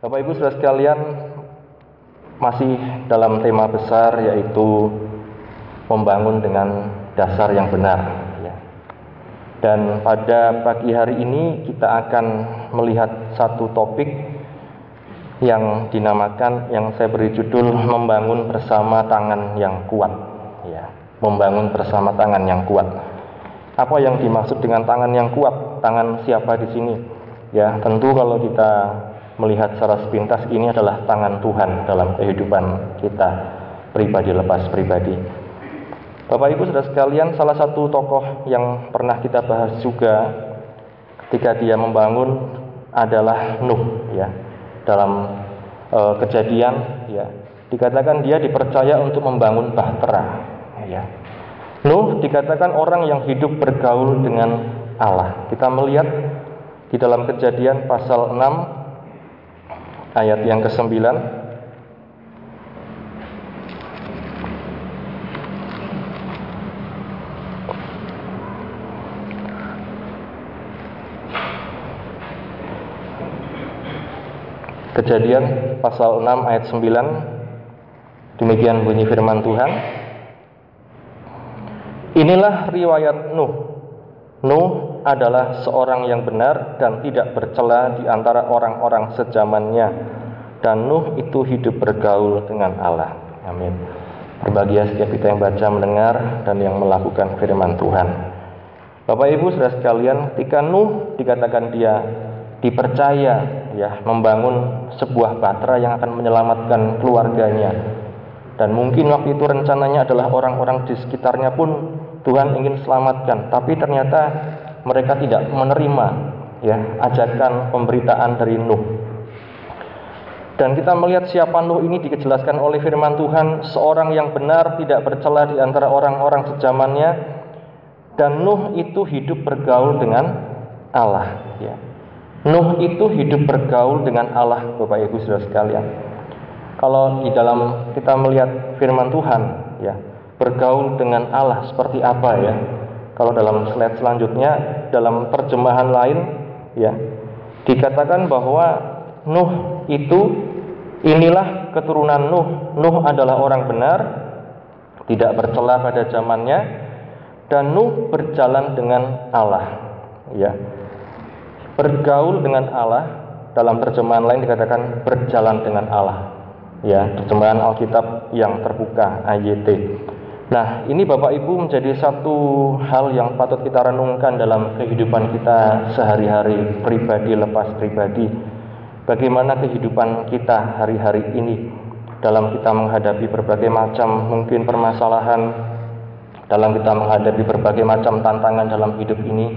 Bapak Ibu Saudara sekalian, masih dalam tema besar yaitu membangun dengan dasar yang benar. Ya. Dan pada pagi hari ini kita akan melihat satu topik yang dinamakan, yang saya beri judul membangun bersama tangan yang kuat. Ya, membangun bersama tangan yang kuat. Apa yang dimaksud dengan tangan yang kuat? Tangan siapa di sini? Ya, tentu kalau kita melihat secara sepintas ini adalah tangan Tuhan dalam kehidupan kita pribadi lepas pribadi. Bapak Ibu Saudara sekalian, salah satu tokoh yang pernah kita bahas juga ketika dia membangun adalah Nuh ya. Dalam e, kejadian ya, dikatakan dia dipercaya untuk membangun bahtera ya. Nuh dikatakan orang yang hidup bergaul dengan Allah. Kita melihat di dalam kejadian pasal 6 ayat yang ke-9. Kejadian pasal 6 ayat 9 Demikian bunyi firman Tuhan. Inilah riwayat Nuh. Nuh adalah seorang yang benar dan tidak bercela di antara orang-orang sejamannya dan Nuh itu hidup bergaul dengan Allah. Amin. Berbahagia setiap kita yang baca, mendengar dan yang melakukan firman Tuhan. Bapak Ibu Saudara sekalian, ketika Nuh dikatakan dia dipercaya ya membangun sebuah batra yang akan menyelamatkan keluarganya dan mungkin waktu itu rencananya adalah orang-orang di sekitarnya pun Tuhan ingin selamatkan tapi ternyata mereka tidak menerima ya ajakan pemberitaan dari Nuh. Dan kita melihat siapa Nuh ini dijelaskan oleh firman Tuhan, seorang yang benar tidak bercela di antara orang-orang sejamannya dan Nuh itu hidup bergaul dengan Allah ya. Nuh itu hidup bergaul dengan Allah Bapak Ibu Saudara sekalian. Kalau di dalam kita melihat firman Tuhan ya, bergaul dengan Allah seperti apa ya? Kalau dalam slide selanjutnya dalam terjemahan lain ya dikatakan bahwa Nuh itu inilah keturunan Nuh. Nuh adalah orang benar, tidak bercela pada zamannya dan Nuh berjalan dengan Allah. Ya. Bergaul dengan Allah dalam terjemahan lain dikatakan berjalan dengan Allah. Ya, terjemahan Alkitab yang terbuka AYT. Nah, ini Bapak Ibu menjadi satu hal yang patut kita renungkan dalam kehidupan kita sehari-hari, pribadi lepas pribadi. Bagaimana kehidupan kita hari-hari ini dalam kita menghadapi berbagai macam mungkin permasalahan, dalam kita menghadapi berbagai macam tantangan dalam hidup ini.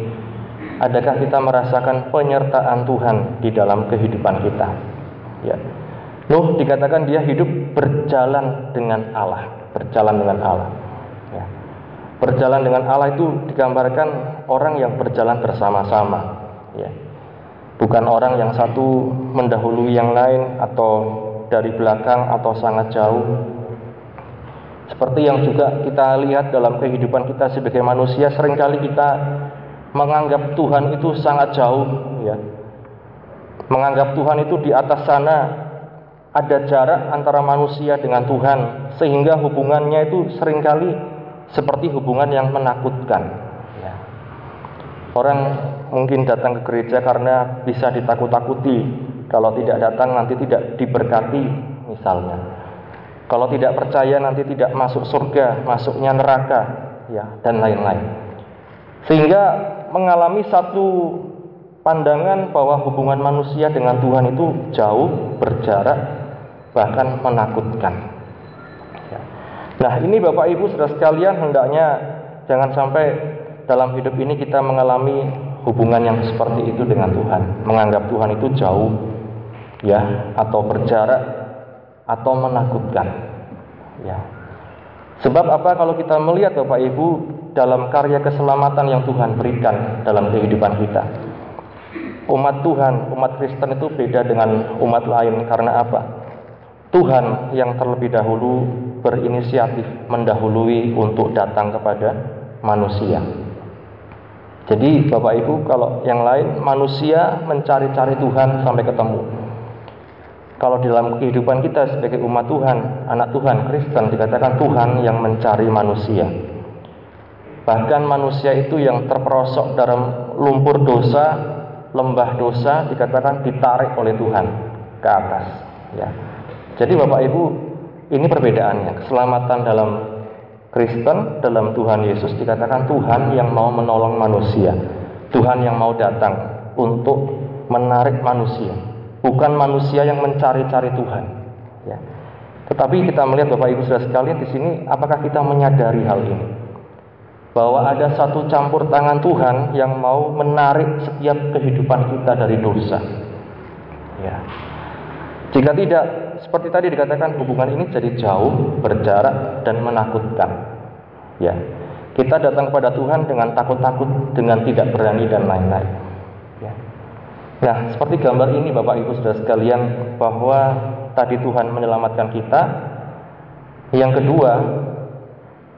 Adakah kita merasakan penyertaan Tuhan di dalam kehidupan kita? Ya. Nuh dikatakan dia hidup berjalan dengan Allah, berjalan dengan Allah. Berjalan dengan Allah itu digambarkan orang yang berjalan bersama-sama, ya. Bukan orang yang satu mendahului yang lain atau dari belakang atau sangat jauh. Seperti yang juga kita lihat dalam kehidupan kita sebagai manusia, sering kali kita menganggap Tuhan itu sangat jauh, ya. Menganggap Tuhan itu di atas sana, ada jarak antara manusia dengan Tuhan, sehingga hubungannya itu sering kali seperti hubungan yang menakutkan. Ya. Orang mungkin datang ke gereja karena bisa ditakut-takuti. Kalau tidak datang nanti tidak diberkati, misalnya. Kalau tidak percaya nanti tidak masuk surga, masuknya neraka, ya dan lain-lain. Sehingga mengalami satu pandangan bahwa hubungan manusia dengan Tuhan itu jauh, berjarak, bahkan menakutkan. Nah, ini Bapak Ibu sudah sekalian hendaknya jangan sampai dalam hidup ini kita mengalami hubungan yang seperti itu dengan Tuhan, menganggap Tuhan itu jauh ya atau berjarak atau menakutkan. Ya. Sebab apa kalau kita melihat Bapak Ibu dalam karya keselamatan yang Tuhan berikan dalam kehidupan kita. Umat Tuhan, umat Kristen itu beda dengan umat lain karena apa? Tuhan yang terlebih dahulu berinisiatif mendahului untuk datang kepada manusia. Jadi Bapak Ibu kalau yang lain manusia mencari-cari Tuhan sampai ketemu. Kalau dalam kehidupan kita sebagai umat Tuhan, anak Tuhan, Kristen dikatakan Tuhan yang mencari manusia. Bahkan manusia itu yang terperosok dalam lumpur dosa, lembah dosa dikatakan ditarik oleh Tuhan ke atas, ya. Jadi Bapak Ibu, ini perbedaannya. Keselamatan dalam Kristen dalam Tuhan Yesus dikatakan Tuhan yang mau menolong manusia. Tuhan yang mau datang untuk menarik manusia bukan manusia yang mencari-cari Tuhan. Ya. Tetapi kita melihat Bapak Ibu Saudara sekalian di sini, apakah kita menyadari hal ini? Bahwa ada satu campur tangan Tuhan yang mau menarik setiap kehidupan kita dari dosa. Ya. Jika tidak, seperti tadi dikatakan hubungan ini jadi jauh, berjarak dan menakutkan. Ya. Kita datang kepada Tuhan dengan takut-takut, dengan tidak berani dan lain-lain. Nah, seperti gambar ini Bapak Ibu Saudara sekalian bahwa tadi Tuhan menyelamatkan kita. Yang kedua,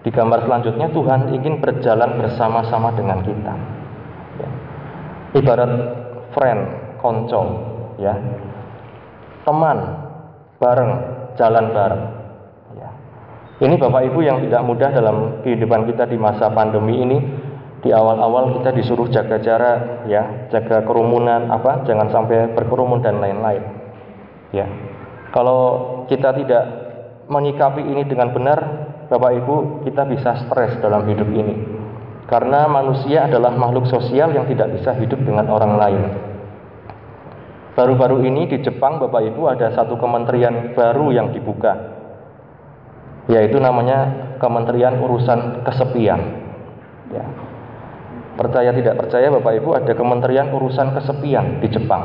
di gambar selanjutnya Tuhan ingin berjalan bersama-sama dengan kita. Ya. Ibarat friend, konco, ya. Teman, bareng, jalan bareng. Ya. Ini Bapak Ibu yang tidak mudah dalam kehidupan kita di masa pandemi ini. Di awal-awal kita disuruh jaga jarak ya jaga kerumunan apa jangan sampai berkerumun dan lain-lain. Ya. Kalau kita tidak menyikapi ini dengan benar Bapak Ibu kita bisa stres dalam hidup ini. Karena manusia adalah makhluk sosial yang tidak bisa hidup dengan orang lain baru-baru ini di Jepang Bapak Ibu ada satu kementerian baru yang dibuka yaitu namanya Kementerian Urusan Kesepian ya Percaya tidak percaya Bapak Ibu ada Kementerian Urusan Kesepian di Jepang.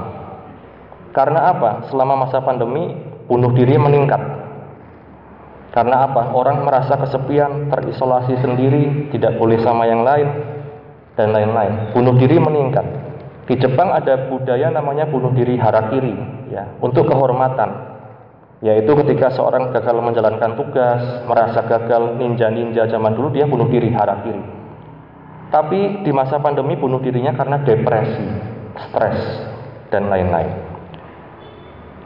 Karena apa? Selama masa pandemi bunuh diri meningkat. Karena apa? Orang merasa kesepian, terisolasi sendiri, tidak boleh sama yang lain dan lain-lain. Bunuh diri meningkat. Di Jepang ada budaya namanya bunuh diri harakiri ya, untuk kehormatan. Yaitu ketika seorang gagal menjalankan tugas, merasa gagal ninja-ninja zaman dulu dia bunuh diri harakiri tapi di masa pandemi bunuh dirinya karena depresi, stres, dan lain-lain.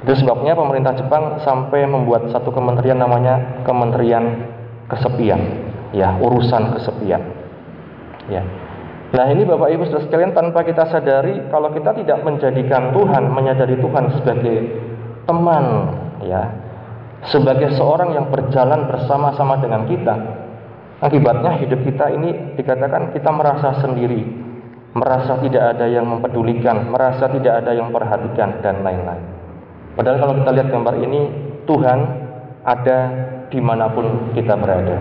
Itu sebabnya pemerintah Jepang sampai membuat satu kementerian namanya Kementerian Kesepian, ya urusan kesepian. Ya. Nah ini Bapak Ibu Saudara sekalian tanpa kita sadari kalau kita tidak menjadikan Tuhan, menyadari Tuhan sebagai teman, ya, sebagai seorang yang berjalan bersama-sama dengan kita, Akibatnya hidup kita ini dikatakan kita merasa sendiri, merasa tidak ada yang mempedulikan, merasa tidak ada yang memperhatikan dan lain-lain. Padahal kalau kita lihat gambar ini, Tuhan ada di mana pun kita berada.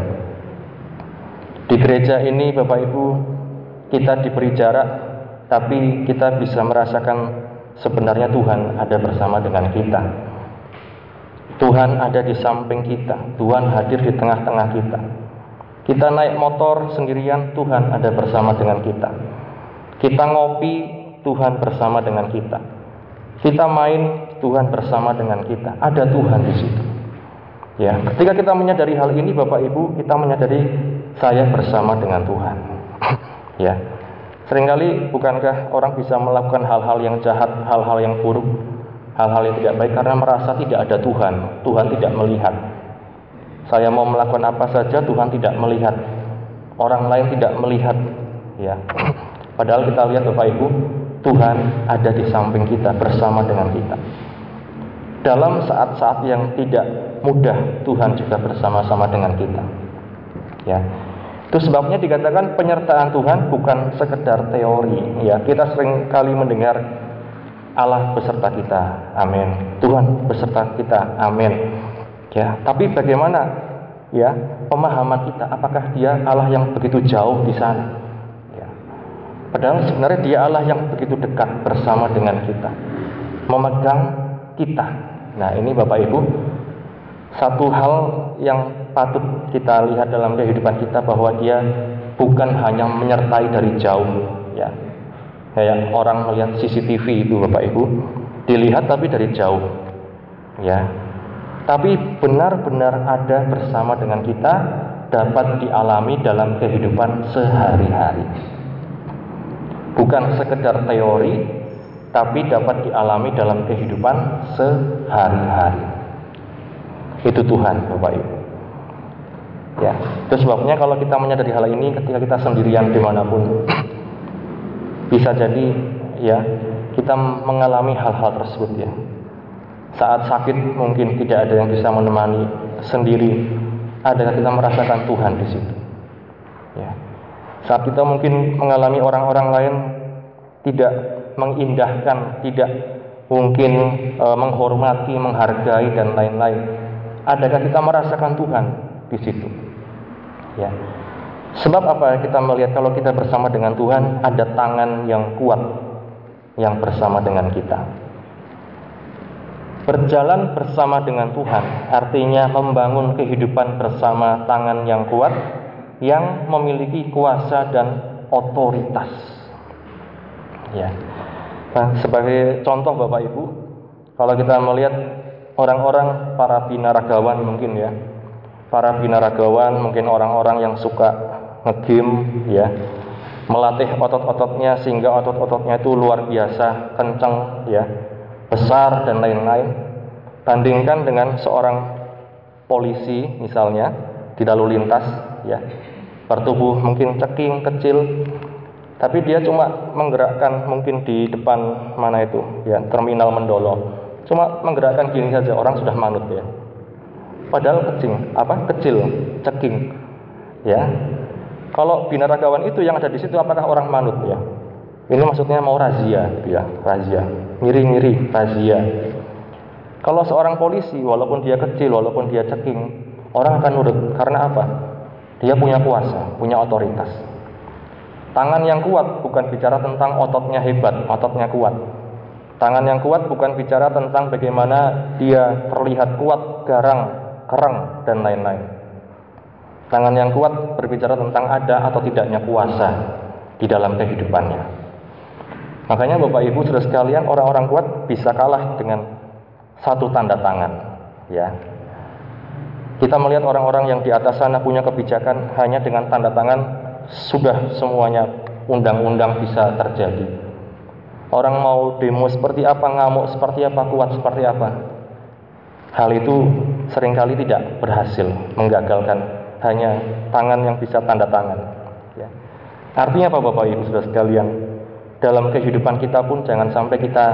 Di gereja ini Bapak Ibu, kita diberi jarak, tapi kita bisa merasakan sebenarnya Tuhan ada bersama dengan kita. Tuhan ada di samping kita, Tuhan hadir di tengah-tengah kita. Kita naik motor sendirian, Tuhan ada bersama dengan kita. Kita ngopi, Tuhan bersama dengan kita. Kita main, Tuhan bersama dengan kita. Ada Tuhan di situ. Ya, ketika kita menyadari hal ini, Bapak Ibu, kita menyadari saya bersama dengan Tuhan. ya, sering kali bukankah orang bisa melakukan hal-hal yang jahat, hal-hal yang buruk, hal-hal yang tidak baik karena merasa tidak ada Tuhan, Tuhan tidak melihat. Saya mau melakukan apa saja Tuhan tidak melihat. Orang lain tidak melihat. Ya. Padahal kita lihat Bapak Ibu, Tuhan ada di samping kita bersama dengan kita. Dalam saat-saat yang tidak mudah, Tuhan juga bersama-sama dengan kita. Ya. Itu sebabnya dikatakan penyertaan Tuhan bukan sekedar teori. Ya, kita sering kali mendengar Allah beserta kita. Amin. Tuhan beserta kita. Amin. Ya, tapi bagaimana ya pemahaman kita? Apakah dia Allah yang begitu jauh di sana? Ya. Padahal sebenarnya dia Allah yang begitu dekat bersama dengan kita, memegang kita. Nah, ini Bapak Ibu, satu hal yang patut kita lihat dalam kehidupan kita bahwa dia bukan hanya menyertai dari jauh, ya. Kayak orang melihat CCTV itu Bapak Ibu, dilihat tapi dari jauh. Ya, tapi benar-benar ada bersama dengan kita dapat dialami dalam kehidupan sehari-hari. Bukan sekedar teori, tapi dapat dialami dalam kehidupan sehari-hari. Itu Tuhan, Bapak Ibu. Ya, itu sebabnya kalau kita menyadari hal ini ketika kita sendirian di mana pun, bisa jadi ya kita mengalami hal-hal tersebut ya. Saat sakit mungkin tidak ada yang bisa menemani sendiri, ada kita merasakan Tuhan di situ. Ya. Saat kita mungkin mengalami orang-orang lain tidak mengindahkan, tidak mungkin e, menghormati, menghargai dan lain-lain. Adakah kita merasakan Tuhan di situ? Ya. Sebab apa kita melihat kalau kita bersama dengan Tuhan ada tangan yang kuat yang bersama dengan kita. Berjalan bersama dengan Tuhan artinya membangun kehidupan bersama tangan yang kuat yang memiliki kuasa dan otoritas. Ya. Nah, sebagai contoh Bapak Ibu, kalau kita melihat orang-orang para binaragawan mungkin ya, para binaragawan mungkin orang-orang yang suka ngegame ya, melatih otot-ototnya sehingga otot-ototnya itu luar biasa kencang ya, besar dan lain-lain. Bandingkan dengan seorang polisi misalnya di lalu lintas ya, bertubuh mungkin ceking kecil tapi dia cuma menggerakkan mungkin di depan mana itu ya terminal mendolo cuma menggerakkan gini saja orang sudah manut ya padahal kecil apa kecil ceking ya. Kalau binaragawan itu yang ada di situ apakah orang manut ya? Ini maksudnya mau razia gitu ya razia ngiri-ngiri razia. Kalau seorang polisi walaupun dia kecil walaupun dia ceking orang akan nurut karena apa? Dia punya kuasa punya otoritas. Tangan yang kuat bukan bicara tentang ototnya hebat ototnya kuat. Tangan yang kuat bukan bicara tentang bagaimana dia terlihat kuat, garang, kereng, dan lain-lain. Tangan yang kuat berbicara tentang ada atau tidaknya kuasa di dalam kehidupannya. Makanya Bapak Ibu sudah sekalian orang-orang kuat bisa kalah dengan satu tanda tangan, ya. Kita melihat orang-orang yang di atas sana punya kebijakan hanya dengan tanda tangan sudah semuanya undang-undang bisa terjadi. Orang mau demo seperti apa, ngamuk seperti apa, kuat seperti apa. Hal itu sering kali tidak berhasil menggagalkan hanya tangan yang bisa tanda tangan. Ya. Artinya apa Bapak Ibu sudah sekalian? Dalam kehidupan kita pun jangan sampai kita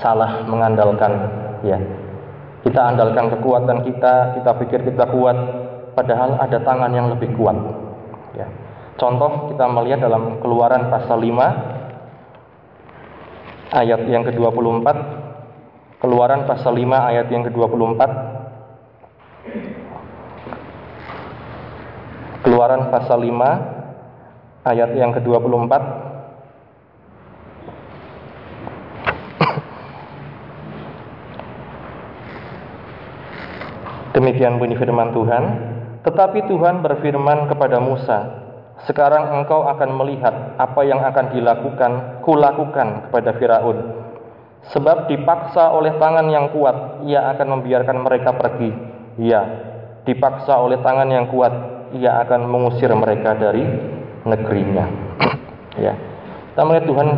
salah mengandalkan ya. Kita andalkan kekuatan kita, kita pikir kita kuat, padahal ada tangan yang lebih kuat. Ya. Contoh kita melihat dalam Keluaran pasal 5 ayat yang ke-24 Keluaran pasal 5 ayat yang ke-24 Keluaran pasal 5 ayat yang ke-24 Demikian bunyi firman Tuhan Tetapi Tuhan berfirman kepada Musa sekarang engkau akan melihat apa yang akan dilakukan, kulakukan kepada Firaun. Sebab dipaksa oleh tangan yang kuat, ia akan membiarkan mereka pergi. Ya, dipaksa oleh tangan yang kuat, ia akan mengusir mereka dari negerinya. ya. Kita melihat Tuhan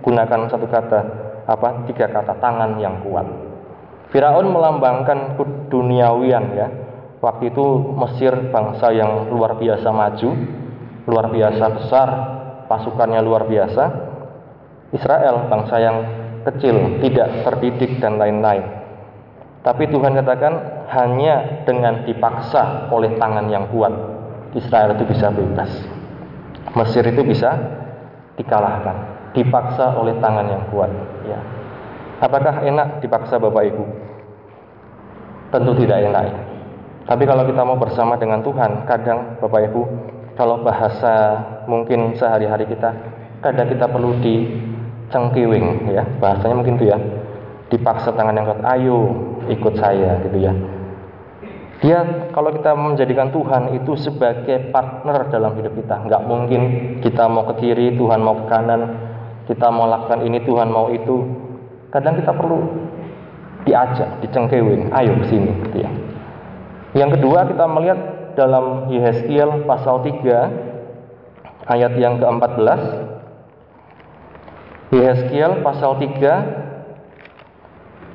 gunakan satu kata, apa? Tiga kata tangan yang kuat. Firaun melambangkan duniawian ya. Waktu itu Mesir bangsa yang luar biasa maju, luar biasa besar, pasukannya luar biasa. Israel bangsa yang kecil, tidak terdidik dan lain-lain. Tapi Tuhan katakan hanya dengan dipaksa oleh tangan yang kuat Israel itu bisa bebas. Mesir itu bisa dikalahkan, dipaksa oleh tangan yang kuat. Ya. Apakah enak dipaksa Bapak Ibu? Tentu tidak enak ya. Tapi kalau kita mau bersama dengan Tuhan, kadang Bapak Ibu kalau bahasa mungkin sehari-hari kita kadang kita perlu dicengkiwing ya bahasanya mungkin itu ya dipaksa tangan yang kuat ayo ikut saya gitu ya. Dia kalau kita menjadikan Tuhan itu sebagai partner dalam hidup kita. Nggak mungkin kita mau ke kiri Tuhan mau ke kanan kita mau lakukan ini Tuhan mau itu. Kadang kita perlu diajak dicengkewing ayo ke sini gitu ya. Yang kedua kita melihat dalam Yehezkiel pasal 3 ayat yang ke-14 Yehezkiel pasal 3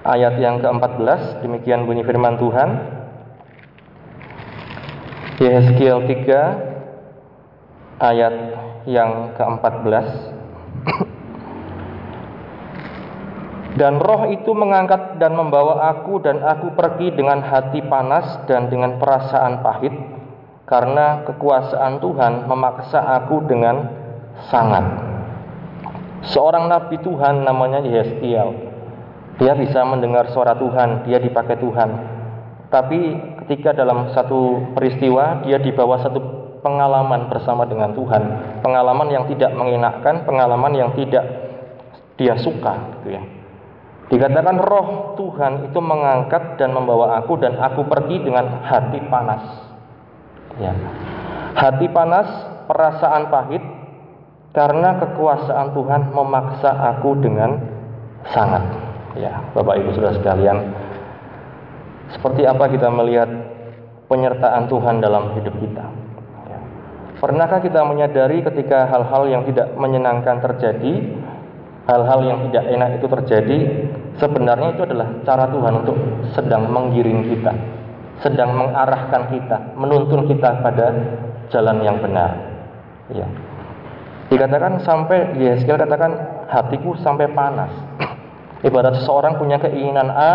ayat yang ke-14 demikian bunyi firman Tuhan. Yehezkiel 3 ayat yang ke-14 Dan roh itu mengangkat dan membawa aku dan aku pergi dengan hati panas dan dengan perasaan pahit karena kekuasaan Tuhan memaksa aku dengan sangat. Seorang nabi Tuhan namanya Yeskiel. Dia bisa mendengar suara Tuhan, dia dipakai Tuhan. Tapi ketika dalam satu peristiwa dia dibawa satu pengalaman bersama dengan Tuhan, pengalaman yang tidak mengenakkan, pengalaman yang tidak dia suka gitu ya. Dikatakan roh Tuhan itu mengangkat dan membawa aku dan aku pergi dengan hati panas. Ya. Hati panas, perasaan pahit karena kekuasaan Tuhan memaksa aku dengan sangat. Ya, Bapak Ibu Saudara sekalian, seperti apa kita melihat penyertaan Tuhan dalam hidup kita? Ya. Pernahkah kita menyadari ketika hal-hal yang tidak menyenangkan terjadi, hal-hal yang tidak enak itu terjadi, sebenarnya itu adalah cara Tuhan untuk sedang menggiring kita, sedang mengarahkan kita, menuntun kita pada jalan yang benar. Ya. Dikatakan sampai Yeskiel katakan hatiku sampai panas. Ibarat seseorang punya keinginan A,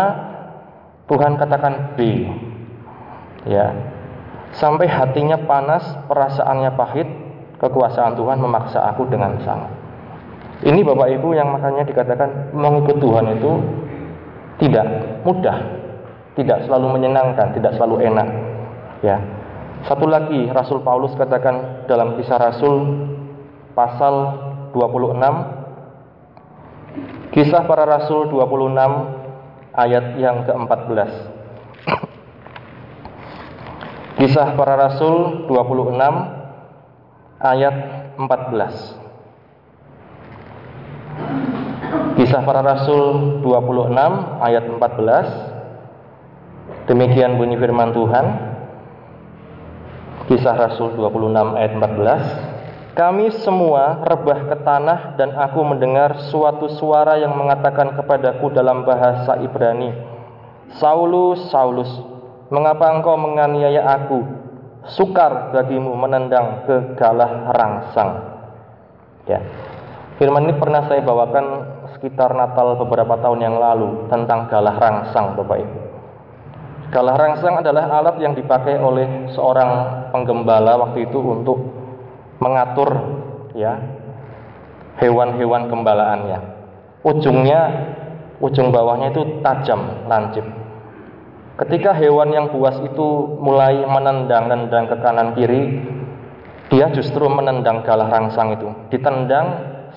Tuhan katakan B. Ya. Sampai hatinya panas, perasaannya pahit, kekuasaan Tuhan memaksa aku dengan sangat. Ini Bapak Ibu yang makanya dikatakan mengikut Tuhan itu tidak mudah, tidak selalu menyenangkan, tidak selalu enak. Ya. Satu lagi Rasul Paulus katakan dalam kisah Rasul pasal 26 Kisah para Rasul 26 ayat yang ke-14 Kisah para Rasul 26 ayat 14 Kisah para Rasul 26 ayat 14 Demikian bunyi firman Tuhan. Kisah Rasul 26 ayat 14 Kami semua rebah ke tanah dan aku mendengar suatu suara yang mengatakan kepadaku dalam bahasa Ibrani Saulus, Saulus, mengapa engkau menganiaya aku? Sukar bagimu menendang ke galah rangsang Ya, Firman ini pernah saya bawakan sekitar Natal beberapa tahun yang lalu tentang galah rangsang Bapak Ibu. Galah rangsang adalah alat yang dipakai oleh seorang penggembala waktu itu untuk mengatur ya hewan-hewan gembalaannya. Ujungnya ujung bawahnya itu tajam, lancip. Ketika hewan yang buas itu mulai menendang-nendang ke kanan kiri, dia justru menendang galah rangsang itu. Ditendang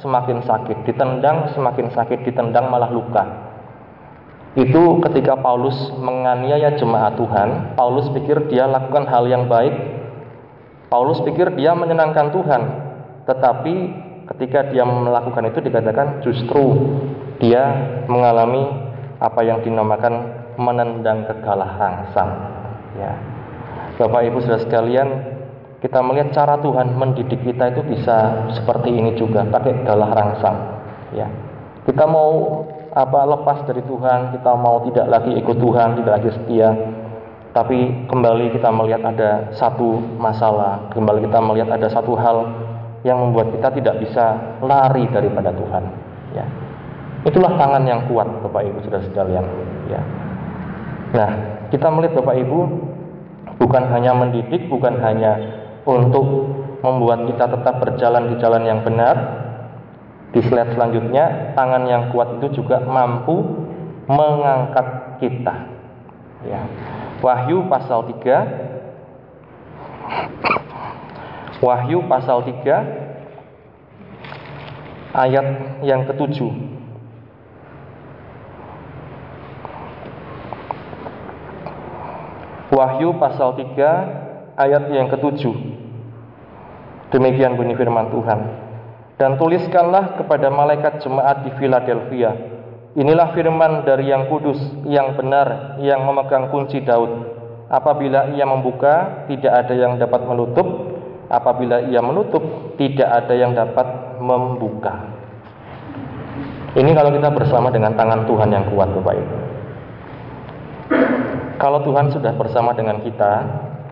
semakin sakit, ditendang semakin sakit, ditendang malah luka. Itu ketika Paulus menganiaya jemaat Tuhan, Paulus pikir dia lakukan hal yang baik. Paulus pikir dia menyenangkan Tuhan, tetapi ketika dia melakukan itu dikatakan justru dia mengalami apa yang dinamakan menendang kegalah rangsang. Ya. Bapak Ibu Saudara sekalian, kita melihat cara Tuhan mendidik kita itu bisa seperti ini juga pakai galah rangsang ya kita mau apa lepas dari Tuhan kita mau tidak lagi ikut Tuhan tidak lagi setia tapi kembali kita melihat ada satu masalah kembali kita melihat ada satu hal yang membuat kita tidak bisa lari daripada Tuhan ya itulah tangan yang kuat Bapak Ibu sudah sekalian ya nah kita melihat Bapak Ibu bukan hanya mendidik bukan hanya untuk membuat kita tetap berjalan di jalan yang benar. Di slide selanjutnya, tangan yang kuat itu juga mampu mengangkat kita. Ya. Wahyu pasal 3 Wahyu pasal 3 ayat yang ketujuh Wahyu pasal 3 ayat yang ketujuh. Demikian bunyi firman Tuhan. Dan tuliskanlah kepada malaikat jemaat di Philadelphia. Inilah firman dari yang kudus, yang benar, yang memegang kunci Daud. Apabila ia membuka, tidak ada yang dapat menutup. Apabila ia menutup, tidak ada yang dapat membuka. Ini kalau kita bersama dengan tangan Tuhan yang kuat, Bapak Ibu. Kalau Tuhan sudah bersama dengan kita,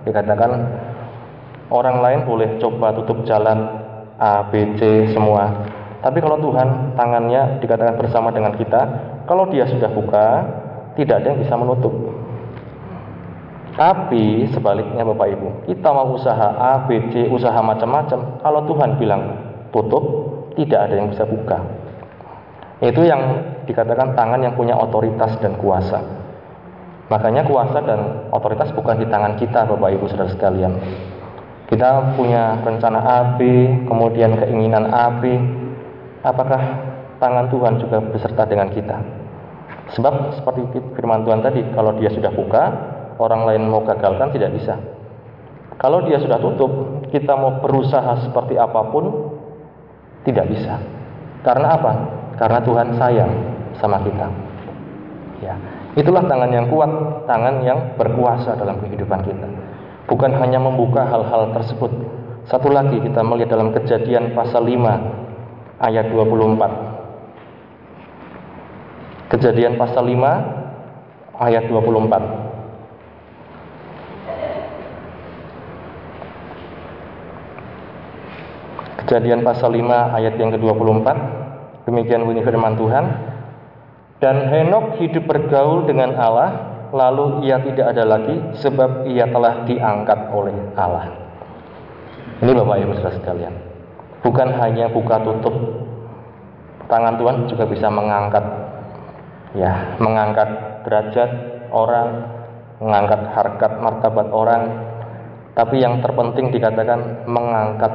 dikatakan orang lain boleh coba tutup jalan A, B, C semua. Tapi kalau Tuhan tangannya dikatakan bersama dengan kita, kalau dia sudah buka, tidak ada yang bisa menutup. Tapi sebaliknya Bapak Ibu, kita mau usaha A, B, C, usaha macam-macam. Kalau Tuhan bilang tutup, tidak ada yang bisa buka. Itu yang dikatakan tangan yang punya otoritas dan kuasa. Makanya kuasa dan otoritas bukan di tangan kita Bapak Ibu Saudara sekalian. Kita punya rencana A, B, kemudian keinginan A, B. Apakah tangan Tuhan juga beserta dengan kita? Sebab seperti firman Tuhan tadi, kalau dia sudah buka, orang lain mau gagalkan tidak bisa. Kalau dia sudah tutup, kita mau berusaha seperti apa pun tidak bisa. Karena apa? Karena Tuhan sayang sama kita. Ya. Itulah tangan yang kuat, tangan yang berkuasa dalam kehidupan kita. Bukan hanya membuka hal-hal tersebut. Satu lagi kita melihat dalam kejadian pasal 5 ayat 24. Kejadian pasal 5 ayat 24. Kejadian pasal 5 ayat yang ke-24 Demikian bunyi firman Tuhan dan Henok hidup bergaul dengan Allah, lalu ia tidak ada lagi sebab ia telah diangkat oleh Allah. Ini Bapak Ibu Saudara sekalian. Bukan hanya buka tutup tangan Tuhan juga bisa mengangkat ya, mengangkat derajat orang, mengangkat harkat martabat orang. Tapi yang terpenting dikatakan mengangkat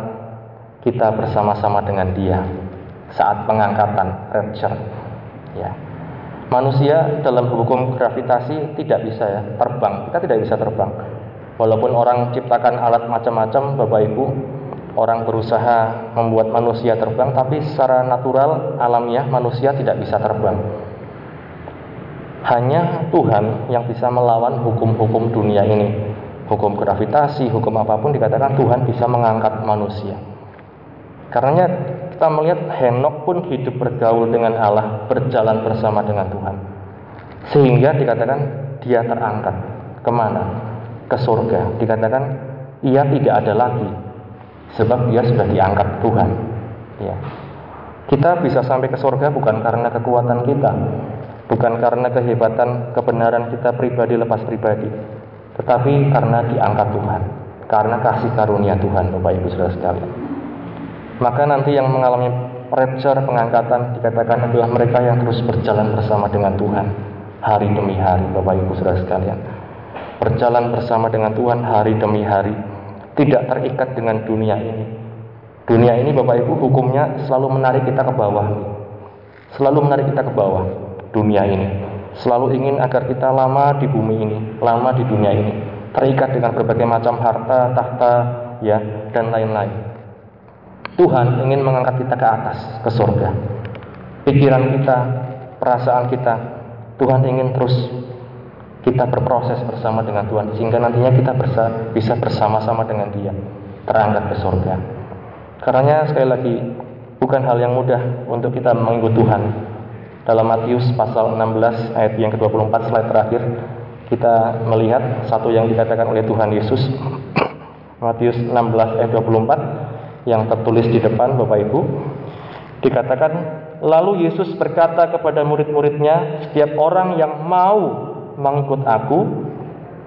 kita bersama-sama dengan Dia saat pengangkatan rapture. Ya. Manusia dalam hukum gravitasi tidak bisa ya terbang. Kita tidak bisa terbang. Walaupun orang ciptakan alat macam-macam, Bapak Ibu, orang berusaha membuat manusia terbang, tapi secara natural alamiah manusia tidak bisa terbang. Hanya Tuhan yang bisa melawan hukum-hukum dunia ini. Hukum gravitasi, hukum apa pun dikatakan Tuhan bisa mengangkat manusia. Karenanya kita melihat Henok pun hidup bergaul dengan Allah, berjalan bersama dengan Tuhan. Sehingga dikatakan dia terangkat ke mana? Ke surga. Dikatakan ia tidak ada lagi, sebab dia sudah diangkat Tuhan. Ya. Kita bisa sampai ke surga bukan karena kekuatan kita, bukan karena kehebatan kebenaran kita pribadi lepas pribadi, tetapi karena diangkat Tuhan, karena kasih karunia Tuhan, Bapak Ibu Saudara sekalian. Maka nanti yang mengalami rapture pengangkatan dikatakan adalah mereka yang terus berjalan bersama dengan Tuhan hari demi hari Bapak Ibu Saudara sekalian. Berjalan bersama dengan Tuhan hari demi hari, tidak terikat dengan dunia ini. Dunia ini Bapak Ibu hukumnya selalu menarik kita ke bawah. Selalu menarik kita ke bawah dunia ini. Selalu ingin agar kita lama di bumi ini, lama di dunia ini, terikat dengan berbagai macam harta, tahta, ya, dan lain-lain. Tuhan ingin mengangkat kita ke atas, ke surga. Pikiran kita, perasaan kita, Tuhan ingin terus kita berproses bersama dengan Tuhan sehingga nantinya kita bersa, bisa bersama-sama dengan Dia terangkat ke surga. Karena sekali lagi bukan hal yang mudah untuk kita mengikut Tuhan. Dalam Matius pasal 16 ayat yang ke-24 slide terakhir kita melihat satu yang dikatakan oleh Tuhan Yesus Matius 16 ayat 24 yang tertulis di depan Bapak Ibu dikatakan lalu Yesus berkata kepada murid-muridnya setiap orang yang mau mengikut aku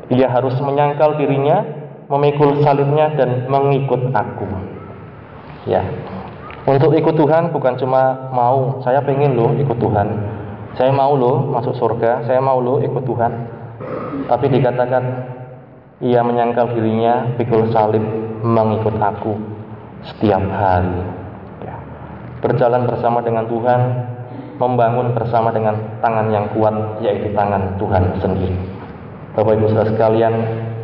ia harus menyangkal dirinya memikul salibnya dan mengikut aku ya untuk ikut Tuhan bukan cuma mau saya pengen loh ikut Tuhan saya mau loh masuk surga saya mau loh ikut Tuhan tapi dikatakan ia menyangkal dirinya pikul salib mengikut aku setiap hari. Ya. Berjalan bersama dengan Tuhan, membangun bersama dengan tangan yang kuat, yaitu tangan Tuhan sendiri. Bapak Ibu Saudara sekalian,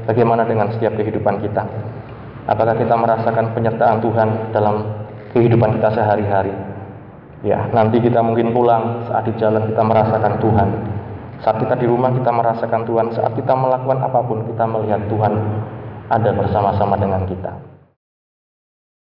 bagaimana dengan setiap kehidupan kita? Apakah kita merasakan penyertaan Tuhan dalam kehidupan kita sehari-hari? Ya, nanti kita mungkin pulang saat di jalan kita merasakan Tuhan. Saat kita di rumah kita merasakan Tuhan, saat kita melakukan apa pun kita melihat Tuhan ada bersama-sama dengan kita.